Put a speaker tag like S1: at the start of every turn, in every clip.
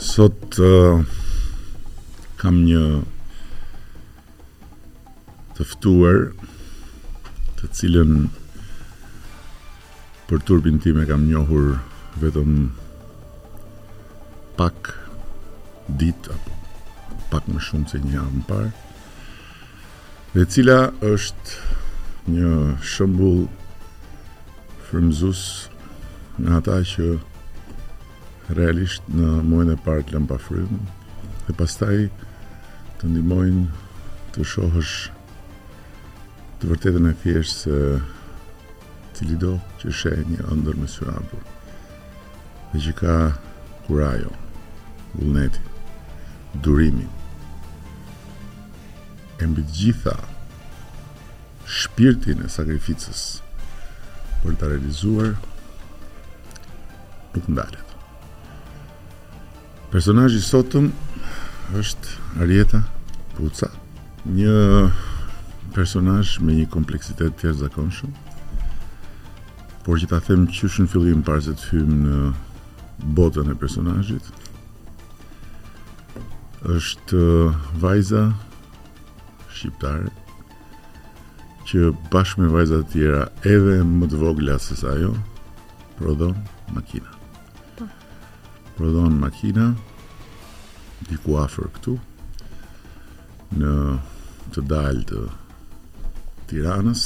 S1: Sot uh, kam një të ftuar të cilën për turpin tim e kam njohur vetëm pak ditë apo pak më shumë se një javë më parë Dhe cila është një shembull frymëzues nga ata që realisht në momentin e parë të lënë pa frymë dhe pastaj të ndihmojnë të shohësh të vërtetën e thjeshtë se cilido që sheh një ëndërr me sy hapur dhe që ka kurajo vullneti durimi e mbi të gjitha shpirtin e sakrificës për ta realizuar nuk ndalet. Personazhi i sotëm është Arjeta Puca, një personazh me një kompleksitet të jashtëzakonshëm. Por që ta them qysh në fillim para se të hyjmë në botën e personazhit, është vajza shqiptare që bashkë me vajza të tjera edhe më të vogla se sa ajo prodhon makina. Po. Prodhon makina diku afër këtu në të dalë të Tiranës.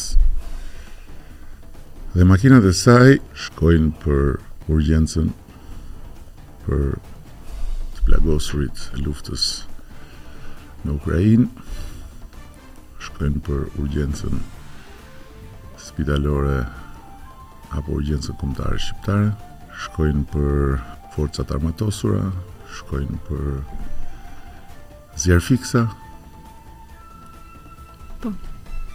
S1: Dhe makinat e saj shkojnë për urgjencën për të plagosurit e luftës në Ukrainë, shkojnë për urgjencën spitalore apo urgjencën kombëtare shqiptare, shkojnë për forcat e armatosura, shkojnë për Zjarrfikësa.
S2: Po.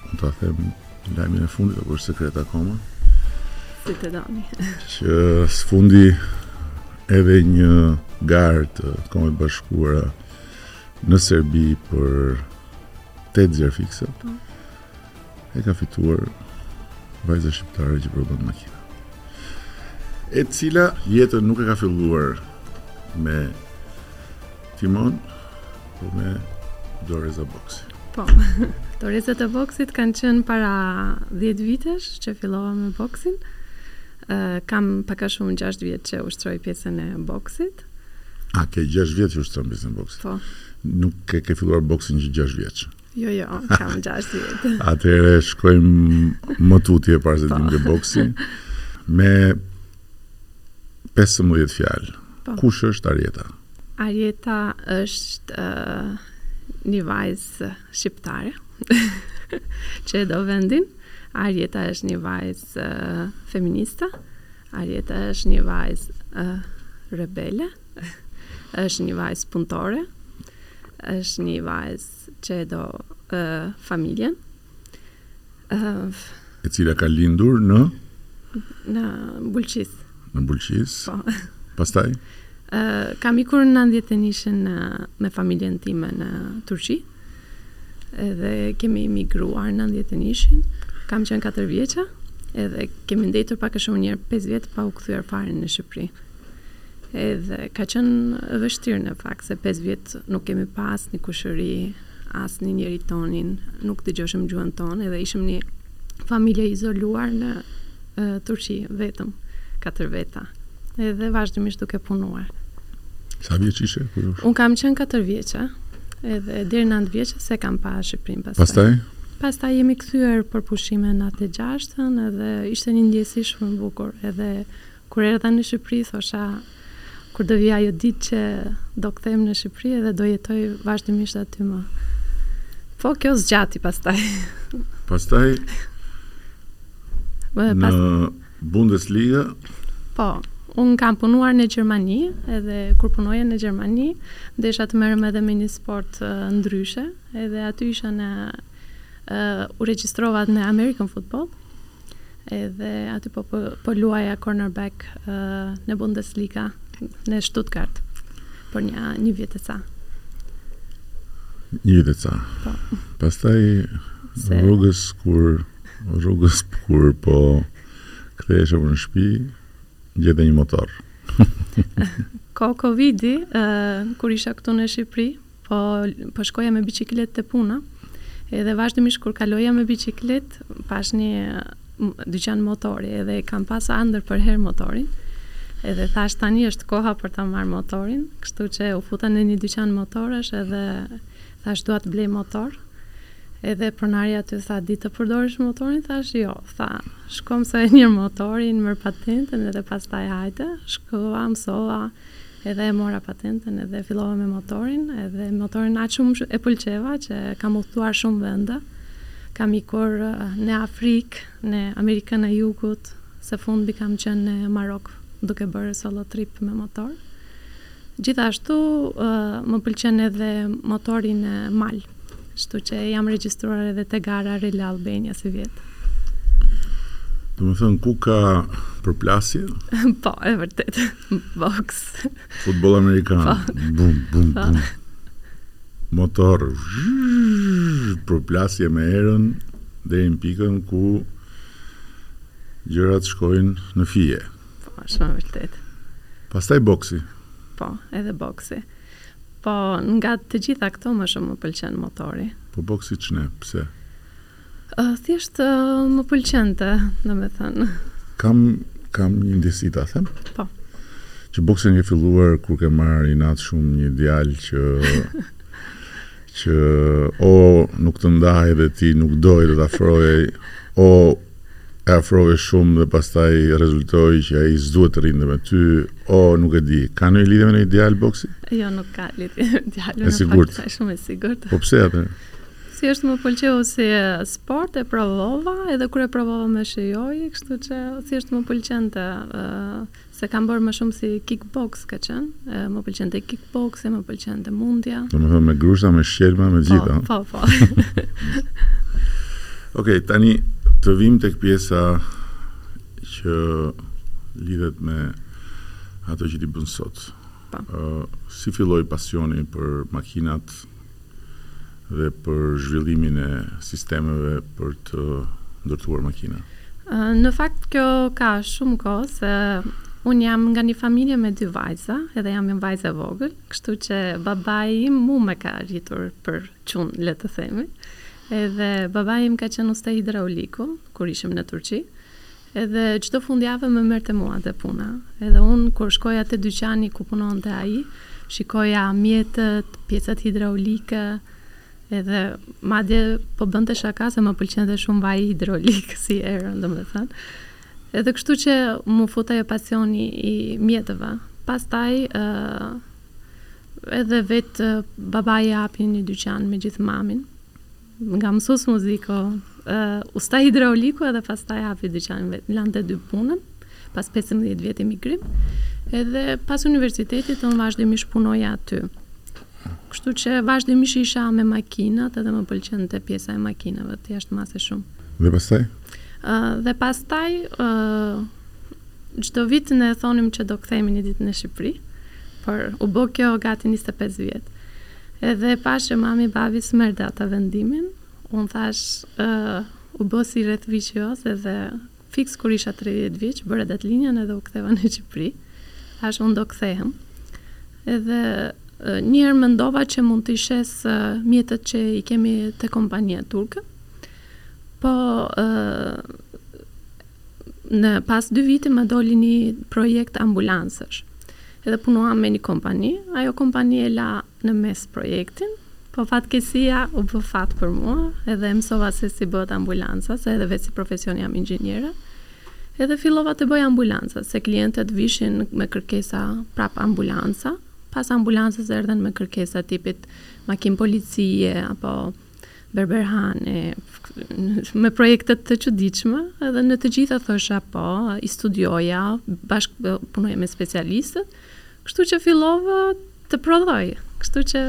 S1: Unë ta them lajmin e fundit apo është sekret akoma?
S2: Si të doni.
S1: Që së fundi edhe një garë të Kombeve të Bashkuara në Serbi për tetë zjarrfikësa.
S2: Po.
S1: E ka fituar vajza shqiptare që prodhon makina. E cila jetën nuk e ka filluar me timon, por me doreza boksi.
S2: Po. Dorezat e boksit kanë qenë para 10 vitesh që fillova me boksin. Uh, kam pak a shumë 6 vjet që ushtroj pjesën e boksit.
S1: A ke 6 vjet që ushtron pjesën e boksit?
S2: Po.
S1: Nuk ke, ke filluar boksin që 6 vjeç.
S2: Jo, jo, kam 6 vjet.
S1: Atëherë shkojmë më tutje para se të vimë te, po, boksi. Me 15 fjalë. Po. Kush është Arjeta?
S2: Arjeta është uh, një vajzë shqiptare që e do vendin. Arjeta është një vajzë uh, feministe. Arjeta është një vajzë uh, rebele. Është një vajzë punëtore, është një vajzë që e do uh, familjen.
S1: Uh, e cila ka lindur në?
S2: Në Bulqizë.
S1: Në Bulqizë?
S2: Po.
S1: Pastaj?
S2: Uh, kam ikur në nëntëdhjetenjëshin në, me familjen time në Turqi. Edhe kemi migruar në nëntëdhjetenjëshin. Kam qenë 4 vjeça. Edhe kemi ndenjtur pak e shumë nja 5 vjet pa u kthyer fare në Shqipëri. Edhe ka qenë e vështirë në fakt se 5 vjet nuk kemi pa asnjë kushëri, asnjë njeri tonin, nuk dëgjoshëm gjuhën tonë edhe ishim një familje izoluar në e, Turqi vetëm, katër veta. Edhe vazhdimisht duke punuar.
S1: Sa vjeç ishe kur?
S2: Unë kam qenë 4 vjeçe, edhe deri në 9 vjeçe s'e kam pa Shqipërinë pastaj.
S1: Pastaj?
S2: Pastaj jemi kthyer për pushime në nëntëdhjetegjashtën edhe ishte një ndjesi shumë e bukur, edhe Kur erdha në Shqipëri thosha kur do vijë ajo ditë që do kthehem në Shqipëri dhe do jetoj vazhdimisht aty më. Po kjo zgjati pastaj.
S1: Pastaj në, pas... Bundesliga?
S2: Po, unë kam punuar në Gjermani, edhe kur punoja në Gjermani, desha të merrem edhe me një sport uh, ndryshe, edhe aty isha në uh, u regjistrova në American Football. Edhe aty po po, po luaja cornerback në Bundesliga në Stuttgart për një një vit e ca.
S1: Një vit e ca. Po. Pastaj Se... rrugës kur rrugës kur po kthehesha në shtëpi, gjeta një motor.
S2: Kah Covidi, uh, kur isha këtu në Shqipëri, Po po shkoja me biçikletë te puna, edhe vazhdimisht kur kaloja me biçikletë, pashë një dyqan motori, edhe e kam pas andër përherë motorin. Edhe thashë tani është koha për ta marr motorin, kështu që u futa në një dyqan motorësh edhe thashë dua të blej motor. Edhe pronari aty tha, di ta përdorësh motorin? Thashë, jo. Tha, shko mësoje një motorin, merre patentën edhe pastaj hajde, shkova, mësova, Edhe e mora patentën edhe fillova me motorin e motorin aq shumë e pëlqeva që kam udhëtuar shumë vende. Kam ikur në Afrikë, në Amerikën e Jugut, së fundi kam qenë në Marok duke bërë solo trip me motor. Gjithashtu më pëlqen edhe motori në mal, kështu që jam regjistruar edhe te gara Rally Albania
S1: sivjet. Domethënë ku ka përplasje?
S2: Po, e vërtetë. Boks.
S1: Futboll amerikan. Po. Bum, bum, po. bum. Motor. Përplasje me erën deri në pikën ku gjërat shkojnë në fije.
S2: Po, shumë e vërtetë.
S1: Pastaj boksi.
S2: Po, edhe boksi. Po, nga të gjitha këto më shumë më pëlqen motori.
S1: Po boksi ç'ne, pse?
S2: Thjesht më pëlqente, domethënë.
S1: Kam kam një ndjesi ta them.
S2: Po.
S1: Që boksin e ke filluar kur ke marrë inat shumë një djalë që që o nuk të ndahej dhe ti nuk doje dhe të afrohej o e afrove shumë dhe pastaj rezultoi që ai s'duhet të rrinte me ty o nuk e di ka ndonjë lidhje me një djalë boksi
S2: jo nuk ka lidhje me djalë
S1: e sigurt
S2: është shumë e sigurt
S1: po pse atë
S2: Thjesht më pëlqeu si sport e provova edhe kur e provova më shijoi, kështu që thjesht më pëlqente se kam bërë më shumë si kickbox ka qenë, më pëlqente kickboxi, më pëlqente mundja.
S1: Domethënë me grushta, me shqelma, me të,
S2: po, të gjitha. Po, po.
S1: Okej, tani të vijmë tek pjesa që lidhet me ato që ti bën sot. Po. si filloi pasioni për makinat? dhe për zhvillimin e sistemeve për të ndërtuar makina?
S2: Në fakt kjo ka shumë kohë se unë jam nga një familje me dy vajza, edhe jam vajza e vogël, kështu që babai im mua më ka rritur për çun, le të themi. Edhe babai im ka qenë usta hidrauliku kur ishim në Turqi. Edhe çdo fundjavë më merrte mua te puna. Edhe unë kur shkoja te dyqani ku punonte ai, shikoja mjetet, pjesat hidraulike, edhe madje po bënte shaka se më pëlqente shumë vaji hidraulik si erë, domethënë. Edhe kështu që m'u fut ajo pasioni i mjeteve. Pastaj ë edhe vetë babai hapi një dyqan me gjithë mamin. Nga mësues muziko, uh, usta hidrauliku edhe pastaj hapi dyqanin e vet. La të dy punët pas 15 vjet emigrim. Edhe pas universitetit unë vazhdimisht punoja aty. Kështu që vazhdimisht isha me makinat edhe më pëlqente pjesa e makinave, të jashtë masë shumë.
S1: Dhe pastaj?
S2: Uh, dhe pastaj uh, çdo vit ne thonim që do kthehemi një ditë në Shqipëri, por u bë kjo gati 25 vjet. Edhe e pashë që mami babi s'merrte dot atë vendimin, unë thashë u bë si rreth vicioz edhe fiks kur isha 30 vjeç bëra datëlindjen edhe u ktheva në Shqipëri. Thashë unë do kthehem. Edhe një herë mendova që mund t'i shes mjetet që i kemi te kompania turke. Po Mbas dy viti më doli një projekt ambulancash. Edhe punova me një kompani, ajo kompani e la në mes projektin, po fatkeqësia u bë fat për mua, edhe e mësova se si bëhet ambulanca, se edhe vetë si profesion jam inxhiniere. Edhe fillova të bëj ambulanca, se klientët vinin me kërkesa prap ambulanca, pas ambulancës erdhën me kërkesa tipit makinë policie apo Berberhane, me projekte të çuditshme, edhe në të gjitha thosha po, i studioja, bashkëpunoja me specialistët, kështu që fillova të prodhoj. Kështu që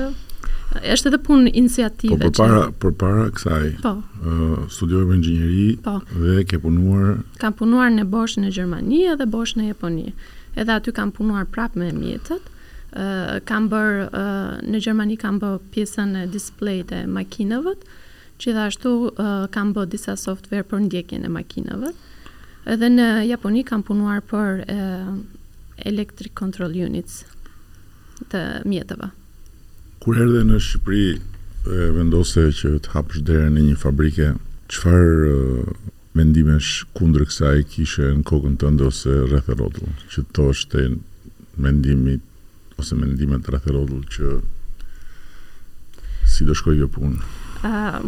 S2: është edhe punë iniciative.
S1: Po përpara që... përpara kësaj.
S2: Po.
S1: Uh, studiove për inxhinieri
S2: po.
S1: dhe ke punuar.
S2: Kam punuar në Bosch në Gjermani edhe Bosch në Japoni. Edhe aty kam punuar prapë me mjetet. Kam bërë në Gjermani kam bë pjesën e displejt të makinave, gjithashtu kam bë disa software për ndjekjen e makinave. Edhe në Japoni kam punuar për electric control units të mjeteve.
S1: Kur erdhe në Shqipëri e vendose që të hapësh derën e një fabrike, çfarë mendimesh kundër kësaj kishe në kokën tënde ose rreth e rrotull, që të thoshte mendimi ose mendimet rreth e rrotull që si do shkojë kjo punë?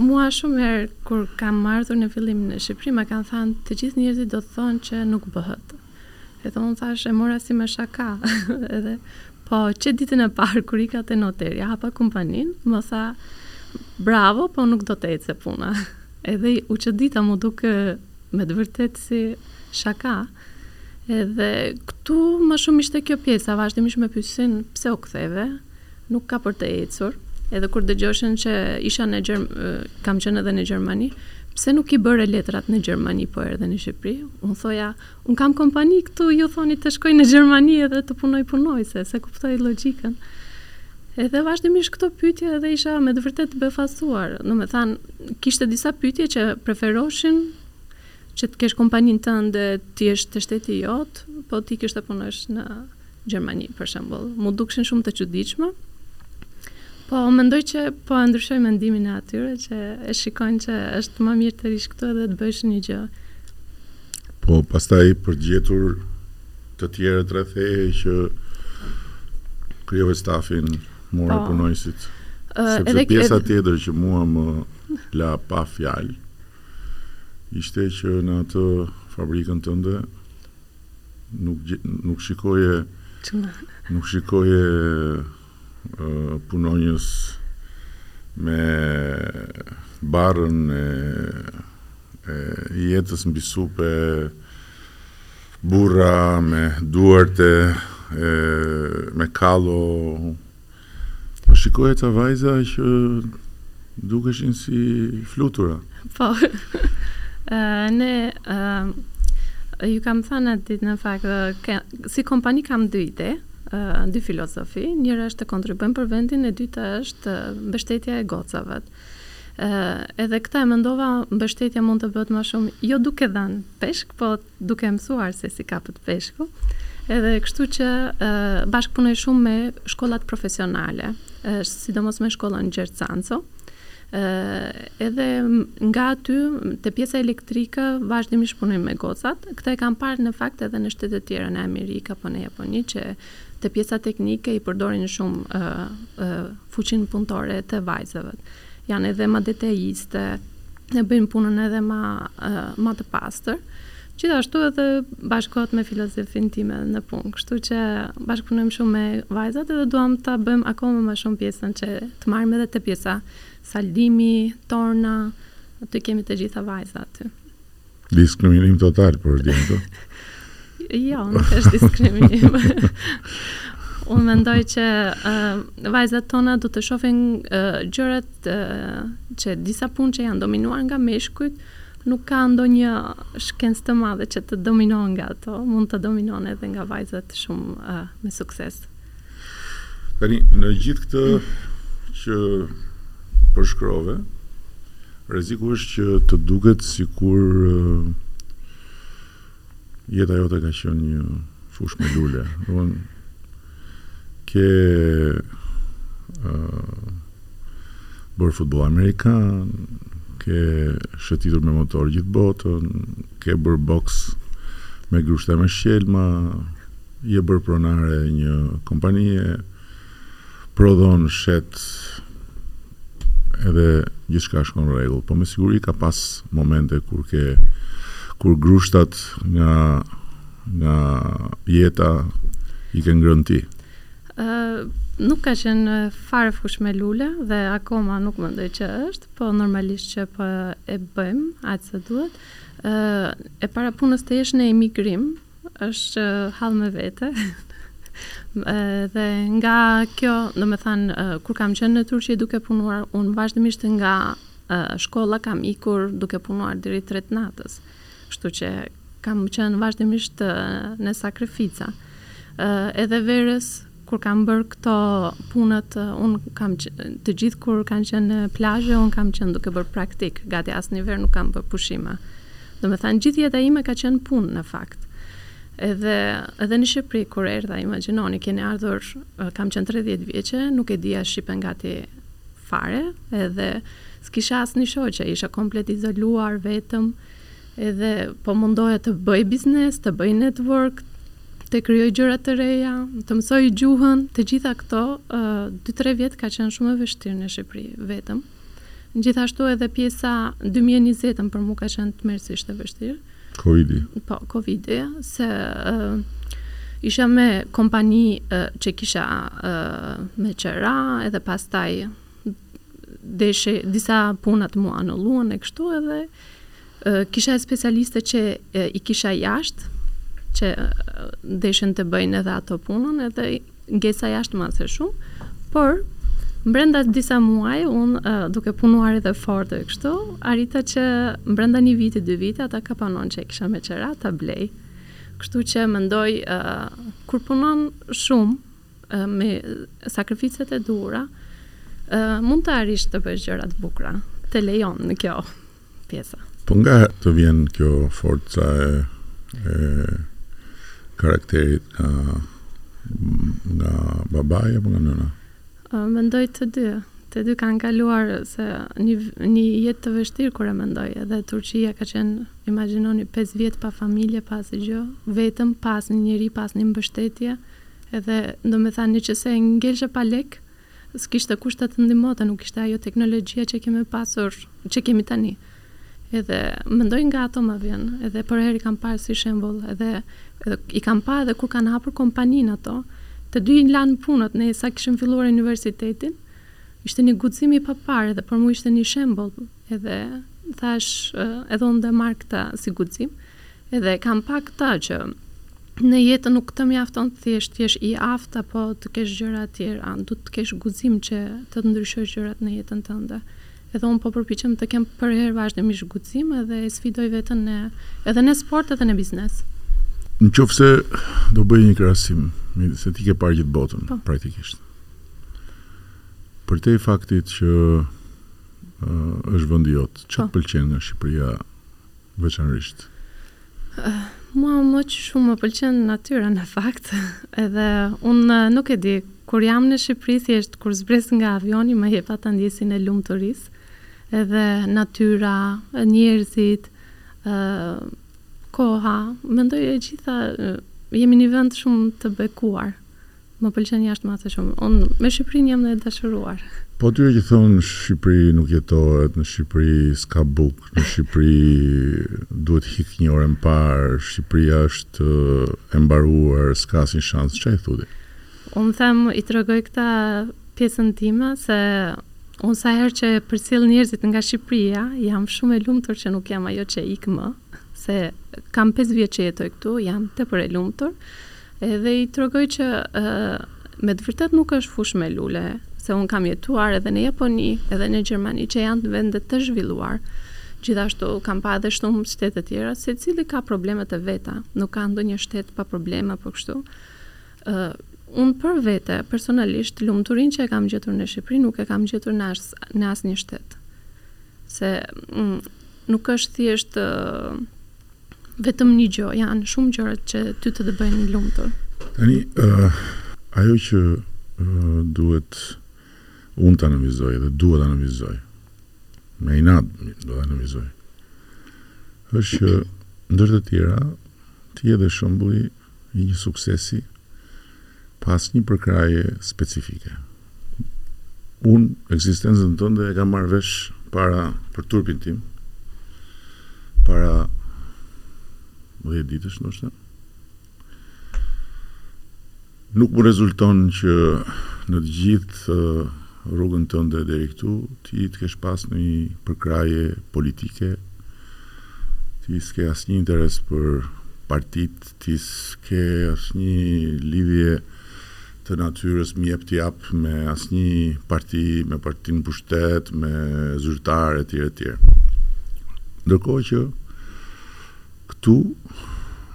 S2: Mua shumë herë kur kam ardhur në fillim në Shqipëri më kanë thënë të gjithë njerëzit do të thonë që nuk bëhet. Edhe unë thashë e mora si me shaka. Edhe po që ditën e parë kur ika te noteri, hapa kompaninë, më tha bravo, po nuk do të ecë puna. Edhe u çudita m'u duk me të vërtetë si shaka. Edhe këtu më shumë ishte kjo pjesa, vazhdimisht më pyesin pse u ktheve, Nuk ka për të ecur. Edhe kur dëgjoshin që isha në kam qenë edhe në Gjermani, pse nuk i bëre letrat në Gjermani po erdhe në Shqipëri? Unë thoja, unë kam kompani këtu, ju thoni të shkoj në Gjermani edhe të punoj punoj, se s'e kuptoj logjikën. Edhe vazhdimisht këto pyetje edhe isha me të vërtetë befasuar. Do të thënë, kishte disa pyetje që preferoshin që të kesh kompaninë tënde, të jesh te shteti jot, po ti ke të punosh në Gjermani, për shembull, m'u dukshin shumë të çuditshme, po mendoj që po e ndryshoj mendimin e atyre që e shikojnë që është më mirë të rish këtu dhe të bëjsh një gjë.
S1: Po pastaj për të gjetur të tjerët rreth teje që krijove stafin, more po, punonjësit. Uh, sepse edhe, pjesa edhe... tjetër që mua më la pa fjalë ishte që në atë fabrikën tënde Nuk shikoje nuk shikoje punonjës me barrën e e jetës mbi supe burra me duart e me kallo Po shikoja ca vajza që dukeshin si flutura.
S2: Po. ne ju kam thënë atë ditë në fakt si kompani kam dy ide, dy filozofi, njëra është të kontribuojmë për vendin e dyta është mbështetja e gocave. Ë edhe këtë e mendova, mbështetja mund të bëhet më shumë jo duke dhënë peshk, po duke mësuar se si kapet peshku, edhe kështu që bashkëpunoj shumë me shkollat profesionale, sidomos me shkollën Gjergj Canco, edhe nga aty te pjesa elektrike vazhdimisht punoj me gocat. Këtë e kam parë në fakt edhe në shtete të tjera, në Amerikë apo në Japoni që Te pjesa teknike i përdorin shumë fuqinë punëtore të vajzave. Janë edhe ma detajiste, e bëjnë punën edhe ma ma të pastër. Gjithashtu edhe bashkohet me filozofinë time në punë, kështu që bashkëpunojmë shumë me vajzat edhe duam ta bëjmë akoma më shumë pjesën që të marrim edhe te pjesa saldimi, torna, aty kemi të gjitha vajzat aty.
S1: Diskriminim total për djemtë.
S2: jo, nuk është diskriminim. Unë mendoj që uh, vajzat tona do të shofin uh, gjërat uh, që disa punë që janë dominuar nga meshkujt, nuk ka ndonjë shkencë të madhe që të dominohen nga ato, mund të dominohen edhe nga vajzat shumë uh, me sukses.
S1: Tani, në gjithë këtë që përshkrove, rreziku është që të duket sikur jeta jote ka qenë një fushë me lule. Dhe ke uh, bërë futboll amerikan, ke shëtitur me motor gjithë botën, ke bërë boks me grushta e me shqelma, je bërë pronare e një kompanie, prodhon, shet, edhe gjithçka shkon rregull. Po me siguri ka pas momente kur ke kur grushtat nga nga jeta i ke ngrënë ti.
S2: Ë nuk ka qenë fare fushë me lule dhe akoma nuk mendoj që është, po normalisht që po e bëjmë aq sa duhet. Ë e para punës të jesh në emigrim është hall me vete. dhe nga kjo, domethënë, kur kam qenë në Turqi duke punuar, unë vazhdimisht nga shkolla kam ikur duke punuar deri tre të natës. Kështu që kam qenë vazhdimisht në sakrifica. Edhe verës kur kam bërë këto punët, unë kam të gjithë kur kanë qenë në plazhe, unë kam qenë duke bërë praktikë, gati asnjë verë nuk kam bërë pushime. Domethënë gjithë jeta ime ka qenë punë në fakt. Edhe edhe në Shqipëri kur erdha, imagjinoni, keni ardhur, kam qenë 30 vjeçe, nuk e dija shqipen gati fare edhe s'kisha asnjë shoqe, isha komplet izoluar vetëm edhe po mundohesha të bëj biznes, të bëj network, të krijoj gjëra të reja, të mësoj gjuhën, të gjitha këto 2-3 vjet ka qenë shumë e vështirë në Shqipëri vetëm. Gjithashtu edhe pjesa 2020-ës për mua ka qenë tmerrësisht e vështirë.
S1: Covidi.
S2: Po, Covidi, se isha me kompani që kisha me qera, edhe pastaj deshe disa punat m'u anuluan e kështu edhe kisha e specialiste që i kisha jashtë, që deshen të bëjnë edhe ato punën edhe Ngesa jashtë më se shumë, por mbrenda disa muaj, unë uh, duke punuar edhe fort e kështu, arrita që mbrenda një viti, dy vite, atë kapanon që e kisha me qera, ta blej. Kështu që mendoj, uh, kur punon shumë, uh, me sakrificat e duhura, uh, mund të arrish të bësh gjëra të bukura, të lejon në kjo. pjesa.
S1: Po nga të vjen kjo forca e, e karakterit nga, nga babai apo nga nëna?
S2: Mendoj të dy. Të dy kanë kaluar se një, një jetë të vështirë kur e mendoj. Edhe Turqia ka qenë, imagjinoni, 5 vjet pa familje, pa asnjë gjë, vetëm pa asnjë njeri, pa asnjë mbështetje. Edhe, domethënë, në qoftë se ngelshe pa lek, S'kishte kush të të ndihmonte, nuk ishte ajo teknologjia që kemi pasur, që kemi tani. Edhe mendoj nga ato ma vjen, edhe përherë i kam parë si shembull, edhe, edhe i kam parë edhe kur kanë hapur kompaninë ato. Të dy i lanë punët, ne sa kishim filluar universitetin, ishte një guxim i paparë edhe për mua ishte një shembull, edhe thashë edhe unë do e marr këtë si guxim. Edhe kam pa këtë që në jetë nuk të mjafton thjesht të jesh i aftë apo të kesh gjëra të tjera, duhet të kesh guxim që të të ndryshosh gjërat në jetën tënde. Edhe unë po përpiqem të kem përherë vazhdimisht guxim edhe e sfidoj veten në edhe në sport edhe në biznes.
S1: Nëqoftëse do bëj një krahasim, se ti ke parë gjithë botën po. praktikisht. Përtej faktit që është vendi jot, çfarë po. të pëlqen nga Shqipëria veçanërisht?
S2: Mua më së shumë më pëlqen natyra në fakt edhe unë nuk e di, kur jam në Shqipëri thjesht kur zbres nga avioni më jep atë ndjesinë e lumturisë edhe natyra, njerëzit, koha, mendoj e gjitha, jemi një vend shumë të bekuar. Më pëlqen jashtë mase shumë. Unë me Shqipërinë jam e dashuruar.
S1: Po atyre që thonë në Shqipëri nuk jetohet, në Shqipëri s'ka bukë, në Shqipëri duhet ik një orë e më parë, Shqipëria është e mbaruar, s'ka asnjë shans, ça i thu ti?
S2: Unë them i tregoj këtë pjesën time se unë sa herë që përcjell njerëzit nga Shqipëria, jam shumë e lumtur që nuk jam ajo që ik më, se kam 5 vjet që jetoj këtu, jam tepër e lumtur. Edhe i tregoj që me të vërtetë nuk është fushë me lule, se unë kam jetuar edhe në Japoni, edhe në Gjermani, që janë vende të zhvilluar. Gjithashtu kam pa edhe shumë shtete të tjera, secili ka problemet e veta, nuk ka ndonjë shtet pa probleme apo kështu. Ë unë për vete personalisht lumturinë që e kam gjetur në Shqipëri nuk e kam gjetur në as në asnjë shtet. Se nuk është thjesht Vetëm një gjë, janë shumë gjëra që ty të të bëjnë të lumtur.
S1: Tani, uh, ajo që uh, duhet unë të analizoj dhe duhet të analizoj, me inat do të analizoj, është që ndër të tjera, ti je dhe shembulli I një suksesi pa asnjë përkrahje specifike. Unë ekzistencën tënde e kam marrë vesh para për turpin tim, para dhjetë ditësh ndoshta. Nuk më rezulton që në të gjithë rrugën tënde deri këtu ti të kesh pas ndonjë përkrahje politike, ti s'ke asnjë interes për partitë, Ti s'ke asnjë lidhje të natyrës me jep të jap me asnjë parti, me partinë në pushtet, me zyrtarë etj etj. Ndërkohë që këtu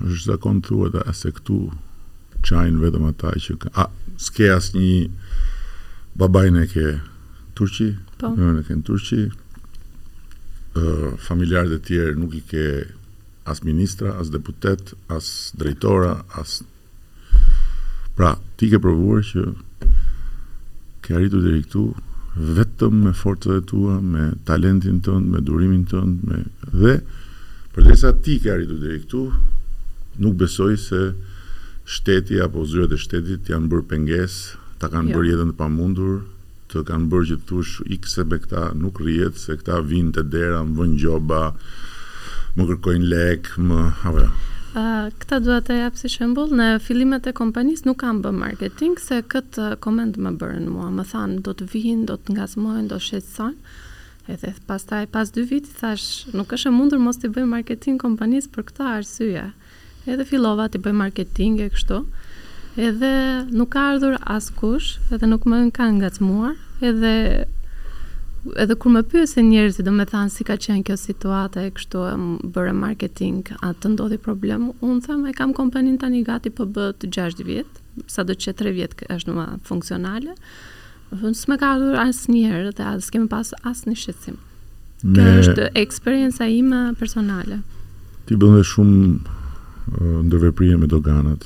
S1: është zakon të thuhet se këtu çajnë vetëm ata që a s'ke asnjë babain e ke Turqi, po. nënën e ke në Turqi, familjarët e tjerë nuk i ke As ministra, as deputetë, as drejtora, as Pra, ti ke provuar që ke arritur deri këtu vetëm me forcat e tua, me talentin tënd, me durimin tënd, me dhe përderisa ti ke arritur deri këtu, nuk besoj se shteti apo zyrat e shtetit janë bërë pengesë, ta kanë bërë jetën të pamundur, Të kanë bërë që të thush ik se me këta nuk rrihet se këta vijnë te dera më vënë gjoba më kërkojnë lekë më apo jo.
S2: Këtë dua të ta jap si shembull, në fillimet e kompanisë nuk kam bë marketing se këtë koment më bërën mua, më thanë do të vijnë, do të ngacmojnë, do të shqetësojnë. Edhe pastaj pas dy vite thashë, nuk është e mundur mos t'i bëj marketing kompanisë për këtë arsye. Edhe fillova të bëj marketing e kështu, edhe nuk ka ardhur askush, edhe nuk më ka ngacmuar, edhe edhe kur më pyesin njerëzit, domethënë si ka qenë kjo situata e kështu e bëre marketing, a të ndodhi problem, unë them e kam kompaninë tani gati për po bët 6 vjet, sado që 3 vjet është funksionale, Unë s'më ka ardhur asnjëherë dhe as kemi pas asnjë shqetësim. Me... Kjo është eksperienca ime personale.
S1: Ti bën dhe shumë uh, ndërveprime me doganat.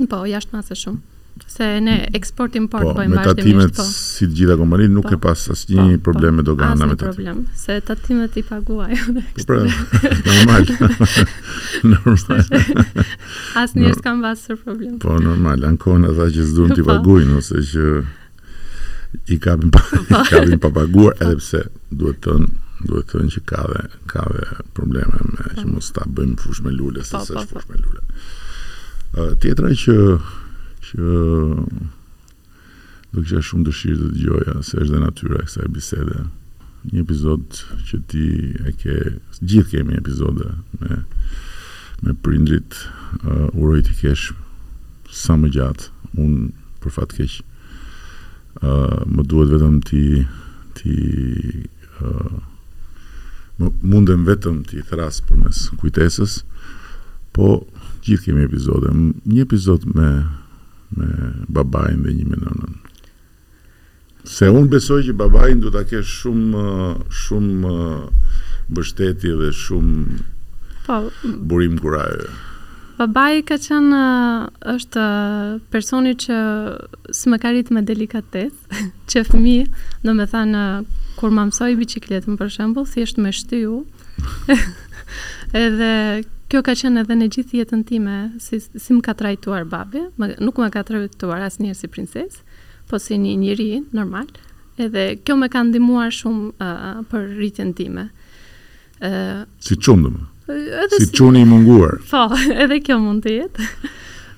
S2: Po, jashtë masë shumë. Se ne eksport import
S1: po,
S2: bëjmë vazhdimisht.
S1: Me tatimet
S2: po.
S1: si të gjitha kompanitë nuk
S2: po,
S1: ke pas asnjë
S2: po,
S1: po. problem
S2: po,
S1: me
S2: dogana
S1: me tatimet.
S2: problem, se tatimet i paguaj.
S1: Po pra, normal. normal.
S2: Asnjë s'kam pasur problem.
S1: Po normal, ankohen ata që s'duan t'i
S2: po.
S1: paguajnë ose që i kapim pa, i kapim pa paguar edhe pse duhet të thënë duhet të thënë që ka dhe ka dhe probleme me që po. mos ta bëjmë fush me lule se
S2: po,
S1: s'është
S2: po,
S1: fushë me lule. Uh, tjetra që do kisha shumë dëshirë të dëgjoja se është dhe natyra e kësaj bisede. Një episod që ti e ke, gjithë kemi episode me me prindërit, uh, uroj t'i kesh sa më gjatë. Unë, për fat të keq, ë më duhet vetëm t'i t'i ë mundem vetëm t'i thërras përmes kujtesës. Po gjithë kemi episode. Një episod me me babain dhe një me nënën. Se unë besoj që babain duhet ta kesh shumë shumë mbështetje dhe shumë
S2: Po,
S1: burim kuraje.
S2: babai ka qenë është personi që s'më ka rritur me delikatesë që fëmijë, domethënë kur ma mësoi biçikletën për shembull thjesht më shtyu edhe kjo ka qenë edhe në gjithë jetën time si si më ka trajtuar babi, nuk më ka trajtuar asnjëherë si princeshë. po si një njeri normal edhe kjo më ka ndihmuar shumë uh, për rritjen time. Ë
S1: uh, si çun domun.
S2: Edhe
S1: si çuni i munguar.
S2: Po, edhe kjo mund të jetë.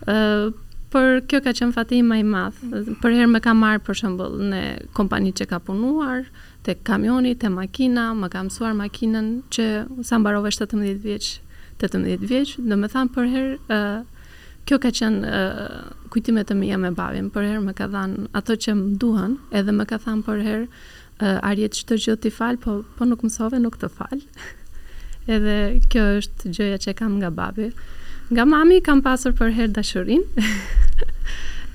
S2: Ë uh, por kjo ka qenë fati im më i madh. Përherë më ka marrë për shembull në kompani që ka punuar, Te kamioni, te makina, më ka mësuar makinën që sa mbarova shtatëmbëdhjetë vjeç, tetëmbëdhjetë vjeç, domethënë përherë kjo ka qenë kujtimet e mia me babin, përherë më ka dhënë ato që më duhen, edhe më ka thënë përherë Arjet çdo gjë t'i fal, po po nuk mësove nuk të fal. Edhe kjo është gjëja që kam nga babi. Nga mami kam pasur përherë dashurinë,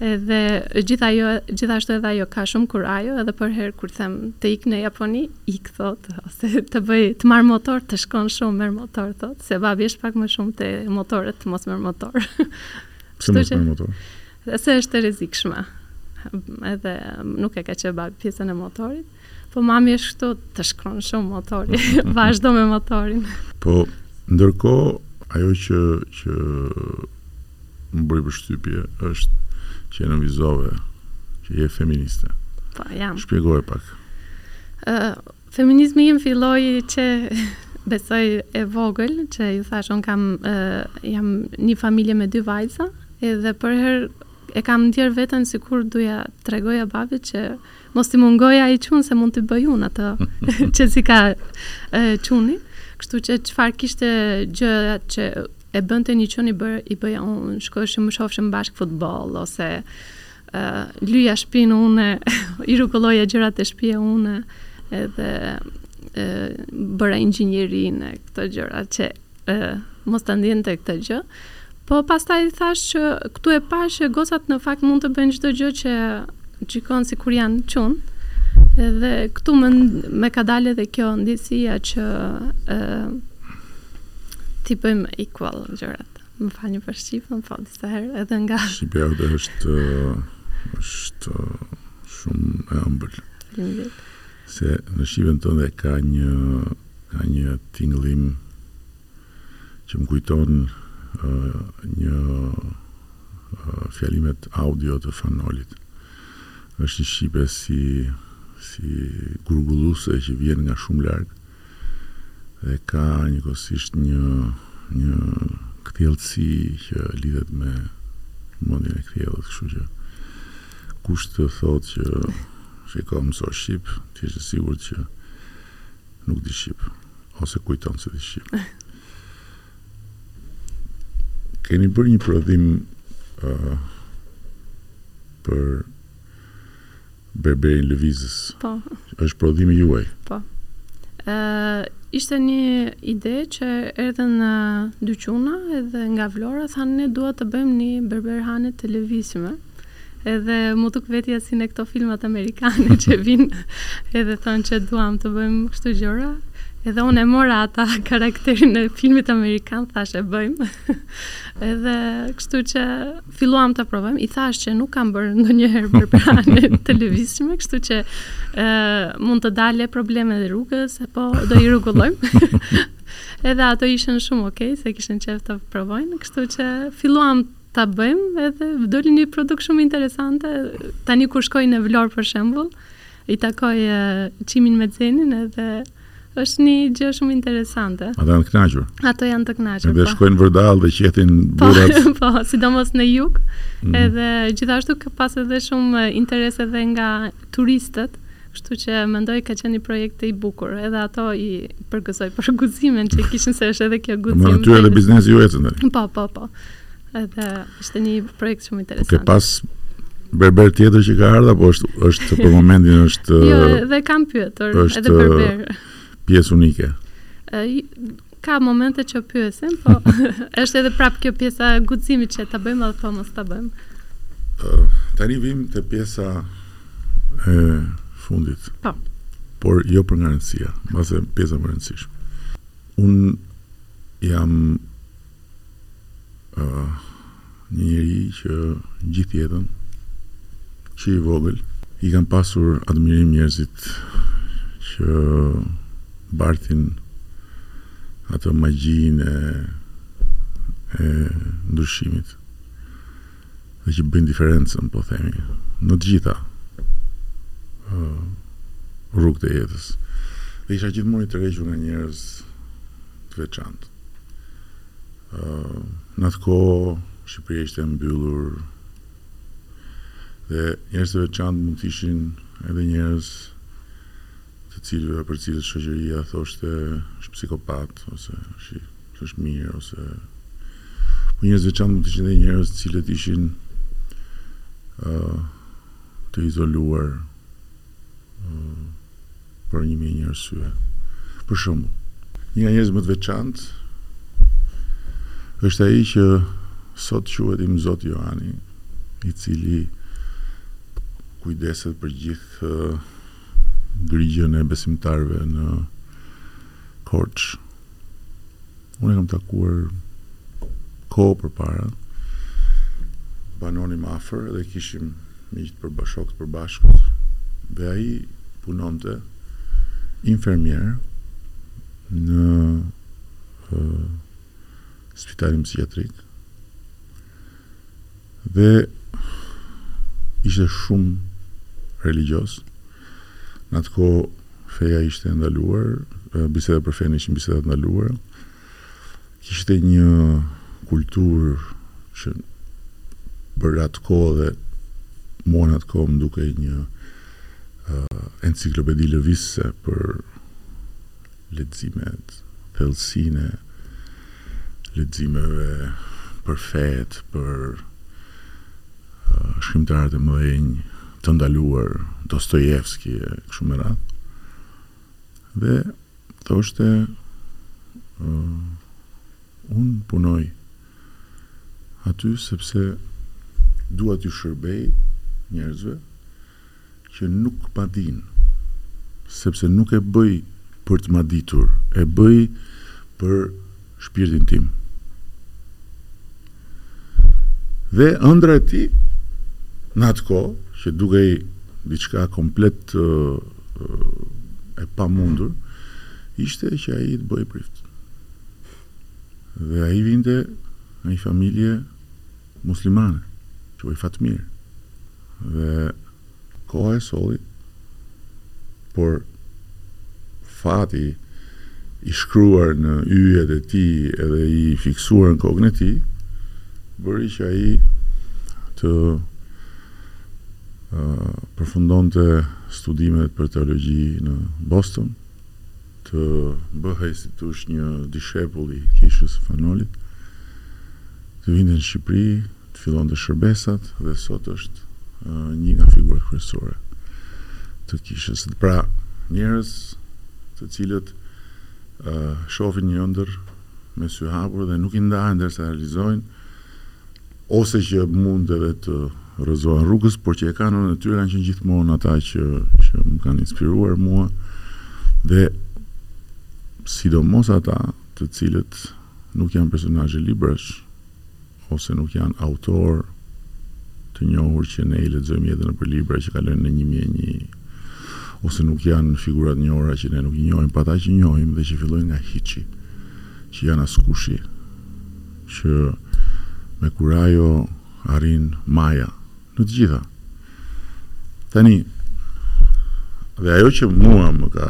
S2: edhe gjithë ajo, gjithashtu edhe ajo ka shumë kurajo edhe përherë kur them të ik në Japoni, ik thotë, ose të bëj të marr motor, të shkon shumë merr motor thotë, se babi është pak më shumë te motorët, thotë mos merr motor.
S1: Pse mos merr motor?
S2: Se është e rrezikshme. Edhe nuk e ka qejf babi pjesën e motorit. Po mami është këtu, të shkon shumë motori, vazhdo me motorin.
S1: Po, ndërkohë, ajo që, që më bëri përshtypje është që e nënvizove, që je feministe.
S2: Po, jam.
S1: Shpjegoje pak.
S2: Uh, feminizmi im filloi që besoj e vogël, që ju thashë, unë kam, uh, jam një familje me dy vajza, edhe përherë e kam ndjerë veten sikur duja t'i tregoja babit që uh, Mos t'i mungojë ai çun se mund të bëj unë atë që s'e ka çunin. Kështu që çfarë kishte gjë që e bënte një çun i bër i bëja unë, shkoshim shofshim bashkë futboll ose uh, lyja shpinë unë, i rregulloja gjërat e shpisë unë edhe uh, bëra inxhinierin e këto gjëra që ë mos ta ndjente këtë gjë. Po pastaj thashë që këtu e pashë që gocat në fakt mund të bëjnë çdo gjë që gjykon sikur janë çuna. Dhe këtu më, më ka dalë edhe kjo ndjesia që ë, t'i bëjmë equal gjërat. Më falni për shqipen, po disa herë edhe nga...
S1: Shqipja dhe është, është shumë e ëmbël. Se në shqipen tënde ka një ka një tingëllim që më kujton ë fjalimet audio të Fan Nolit. Është një shqipe si si gurgulluese që vjen nga shumë larg dhe ka njëkohësisht një një kthjellësi që lidhet me mendjen e kthjellët, kështu që kush të thotë që shiko mëso shqip, ti ji sigurt që nuk di shqip ose kujton se di shqip. Keni bërë një prodhim uh, për Berberin lëvizës.
S2: Po.
S1: Është prodhimi juaj. Po.
S2: Ë ishte një ide që erdhën dy çuna edhe nga Vlora thanë ne duam të bëjmë një berberhane të lëvizshme. Edhe m'u duk vetja si në këto filmat amerikane që vijnë edhe thonë që duam të bëjmë kështu gjëra. Edhe unë e mora atë karakterin e filmit amerikan, thashë e bëjmë. edhe kështu që filluam të provojmë, i thashë që nuk kam bërë ndonjëherë berberhane të lëvizshme, kështu që ë mund të dalë probleme dhe rrugës, po do i rregullojmë. edhe ato ishin shumë okay, se kishin qejf të provojnë, kështu që filluam ta bëjmë edhe doli një produkt shumë interesante. Tani kur shkoj në Vlorë për shembull, I takoj Çimin me Xhenin edhe është një gjë shumë interesante.
S1: Ata janë të kënaqur.
S2: Ato janë të kënaqur.
S1: Dhe
S2: po.
S1: shkojnë vërdallë dhe qethin
S2: po,
S1: burrat.
S2: Po, po, sidomos në jug.
S1: Mm -hmm.
S2: Edhe gjithashtu ka pas edhe shumë interes edhe nga turistët. Kështu që mendoj ka qenë një projekt i bukur, edhe ato i përgëzoj për guximin që kishin se është edhe kjo guxim.
S1: Natyrisht edhe biznesi u ecën.
S2: Po, po, po. Edhe ishte një projekt shumë interesant.
S1: Ke pas berber tjetër që ka ardhur apo është është për momentin është
S2: Jo, edhe kam pyetur,
S1: është,
S2: edhe berber.
S1: Pjesë unike.
S2: ka momente që pyesim, po është edhe prap kjo pjesa e guximit që ta bëjmë apo mos ta bëjmë.
S1: Uh, tani vim te pjesa e fundit.
S2: Po.
S1: Por jo për nga rëndësia, mbase pjesa më e rëndësishme. Unë jam Një njeri që gjithë jetën, që i vogël, i kam pasur admirim njerëzit që bartin atë magjinë e, e ndryshimit dhe që bëjnë diferencën, po themi, në të gjitha rrugët e jetës. Dhe isha gjithmonë i tërhequr nga njerëz të veçantë. Në atë kohë, Shqipëria ishte e mbyllur dhe njerëz të veçantë mund të ishin edhe njerëz të cilëve për cilët shoqëria thoshte është psikopat ose s'është mirë ose po njerëz të veçantë mund të ishin edhe njerëz të cilët ishin ë të izoluar ë Për një mijë e një arsye. Për shembull, një nga njerëzit më të veçantë është ai që sot quhet Imzot Johani, i cili kujdeset për gjithë grigjën e besimtarëve në Korçë. Unë e kam takuar kohë përpara, banonim afër dhe kishim miq të përbashokë të përbashkët dhe ai punonte infermier në spitalin psikiatrik Dhe ishte shumë religjioz. Në atë kohë feja ishte ndaluar, bisedat për fenë ishin biseda të ndaluara. Kishte një kulturë që për atë kohë dhe mua në atë kohë më dukej një uh, enciklopedi lëvizëse për leximet, thellësinë e leximeve për fetë, për shkrimtarët e mëdhenj të ndaluar, Dostojevski e kështu me radhë. Dhe thoshte, unë punoj aty sepse dua t'ju shërbej njerëzve, që nuk ma din, sepse nuk e bëj për të ma ditur, e bëj për shpirtin tim. Dhe ëndrra e tij në atë kohë, që dukej diçka komplet e pamundur, ishte që ai të bëhej prift. Dhe ai vinte nga një familje muslimane, quhej Fatmir, dhe koha e solli, por fati i shkruar në yjet e tij edhe i fiksuar në kokën e tij, bëri që ai të përfundonte studimet për teologji në Boston, Të bëhej si të thuash një dishepull i Kishës së Fanolit, të vinte në Shqipëri, të fillonte shërbesat dhe sot është një nga figurat kryesore të Kishës. Pra, njerëz të cilët shohin një ëndërr me sy hapur dhe nuk i ndahen derisa e realizojnë, ose që mund edhe të rrëzohen rrugës, por që e kanë në natyrë, kanë qenë gjithmonë ata që që më kanë inspiruar mua dhe sidomos ata të cilët nuk janë personazhe librash ose nuk janë autorë të njohur që ne ia lexojmë jetën nëpër libra që kalojnë në 1001 ose nuk janë figura të njohura që ne nuk i njohim, po ata që njohim dhe që fillojnë nga hiçi, që janë askushi, Që me kurajo arrijnë maja. Në të gjitha. Tani, dhe ajo që mua më ka,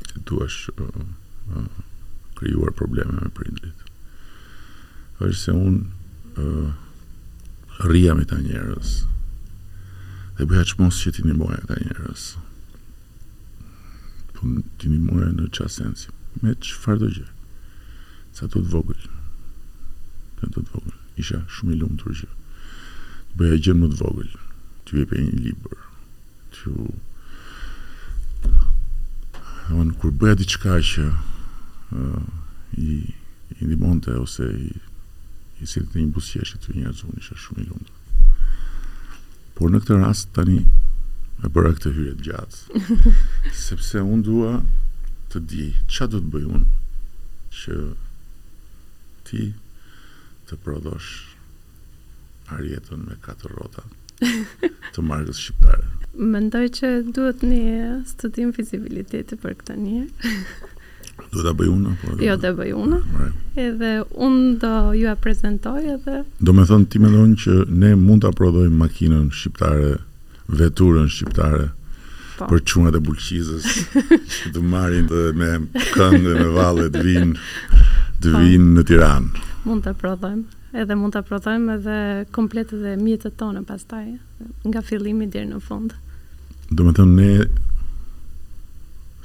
S1: si të thuash, krijuar probleme me prindërit, është se unë rrija me këta njerëz dhe bëja çmos që t'i ndihmoja këta njerëz. Po t'i ndihmoje në ça sensi? Me çfarëdo gjëje. Sado të vogël. Sado të vogël. Isha shumë i lumtur që të bëja gjënë më të vogël. T'u jepja një libër. Të Domthon kur bëja diçka që uh, i i ndihmonte ose i i sillte një buzëqeshje te njerëzit, unë isha shumë i lumtur. Por në këtë rast tani e bëra këtë hyrje të gjatë, sepse unë dua të di ça do të bëj unë që ti të prodhosh Arjetën me katër rrota të markës shqiptare.
S2: Mendoj që duhet një studim fizibiliteti për këtë gjë.
S1: Do ta bëj unë apo?
S2: Jo, do ta bëj unë. Edhe unë do jua prezantoj edhe.
S1: Domethënë ti mendon që ne mund ta prodhojmë makinën shqiptare, veturën shqiptare po. për çunat e Bulqizës që të marrin dhe me këngë me valle të vinë të po. vijnë në Tiranë.
S2: Mund ta prodhojmë. Edhe mund ta prodhojmë edhe komplet edhe mjetet tona pastaj. nga fillimi deri në fund.
S1: Domethënë ne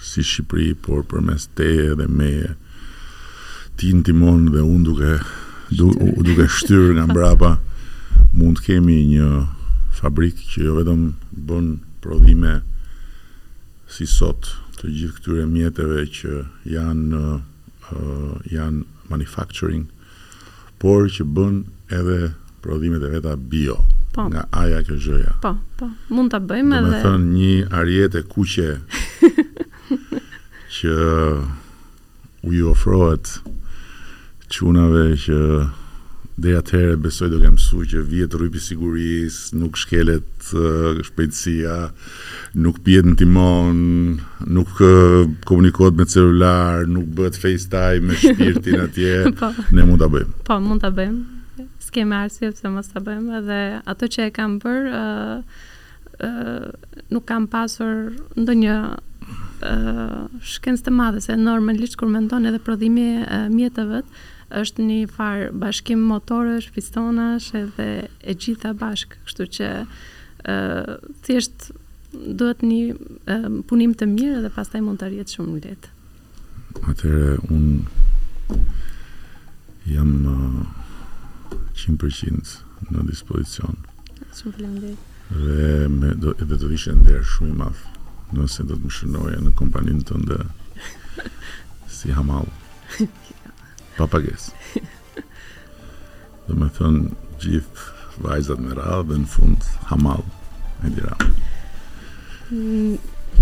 S1: si Shqipëri, por përmes teje dhe meje, ti në timon dhe unë duke, du, duke shtyrë nga mbrapa, mund të kemi një fabrikë që jo vetëm bën prodhime si sot të gjithë këtyre mjeteve që janë uh, janë manufacturing, Por që bën edhe prodhimet e veta bio. Po. Nga aja kjo gjëja.
S2: Po, po. Mund ta bëjmë edhe.
S1: Domethënë një Arjetë e kuqe që u ofrohet çunave që dhe atëherë besoj do kenë mësu që vihet rrypi sigurisë, nuk shkelet uh, shpejtësia, Nuk pihet në timon, nuk komunikohet me celular, nuk bëhet FaceTime me shpirtin atje. po. Ne mund ta bëjmë.
S2: Po, mund ta bëjmë. S'kemë arsye pse mos ta bëjmë edhe ato që e kam bërë, ë uh, uh, nuk kam pasur ndonjë ë uh, shkencë të madhe se normalisht kur mendon edhe prodhimi i uh, mjeteve është një farë bashkim motorësh, pistonash edhe e gjitha bashkë, kështu që thjesht duhet një punim i mirë dhe pastaj mund të arrihet shumë lehtë.
S1: Atëherë unë jam uh, 100% në dispozicion.
S2: Shumë faleminderit.
S1: Dhe me do edhe do ishte nder shumë i madh nëse do të më shënoje në kompaninë tënde si hamall. pa pagesë. Domethënë gjithë vajzat me radhë dhe në fund hamall Edi Rama.
S2: Mm,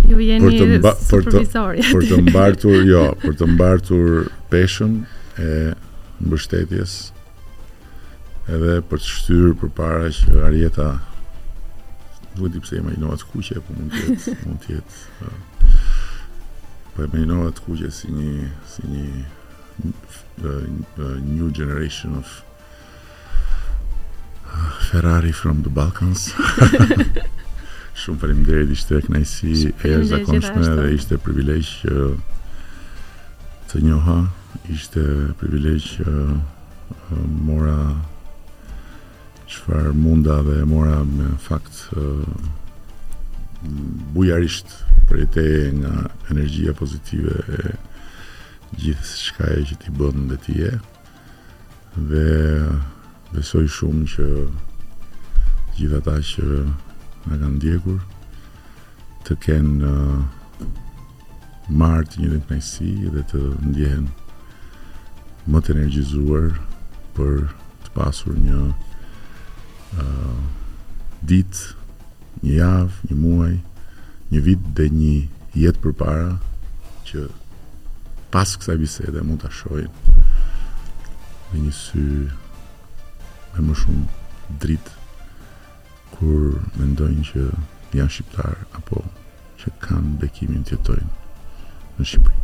S2: ju jeni
S1: për të mba, për të, për të mbartur, jo, për të mbartur peshën e mbështetjes, edhe për të shtyrë përpara që Arjeta nuk di pse e imagjinova të kuqe, po mund të jetë, mund të jetë Po e imagjinova të kuqe si një si një uh, new generation of ah, Ferrari from the Balkans. Shumë faleminderit, ishte kënaqësi e jashtëzakonshme dhe ishte privilegj që të njoha, ishte privilegj që mora Çfarë munda dhe e mora me fakt bujarisht prej teje nga energjia pozitive e gjithçkaje që ti bën dhe ti je dhe besoj shumë që të gjithë ata që na kanë ndjekur të kenë marrë të njëjtën kënaqësi dhe të ndjehen më të energjizuar për të pasur një uh, ditë, një javë, një muaj, një vit dhe një jetë përpara që pas kësaj bisede mund ta shohin me një sy me më shumë dritë Kur mendojnë që janë shqiptarë apo që kanë bekimin të jetojnë në Shqipëri.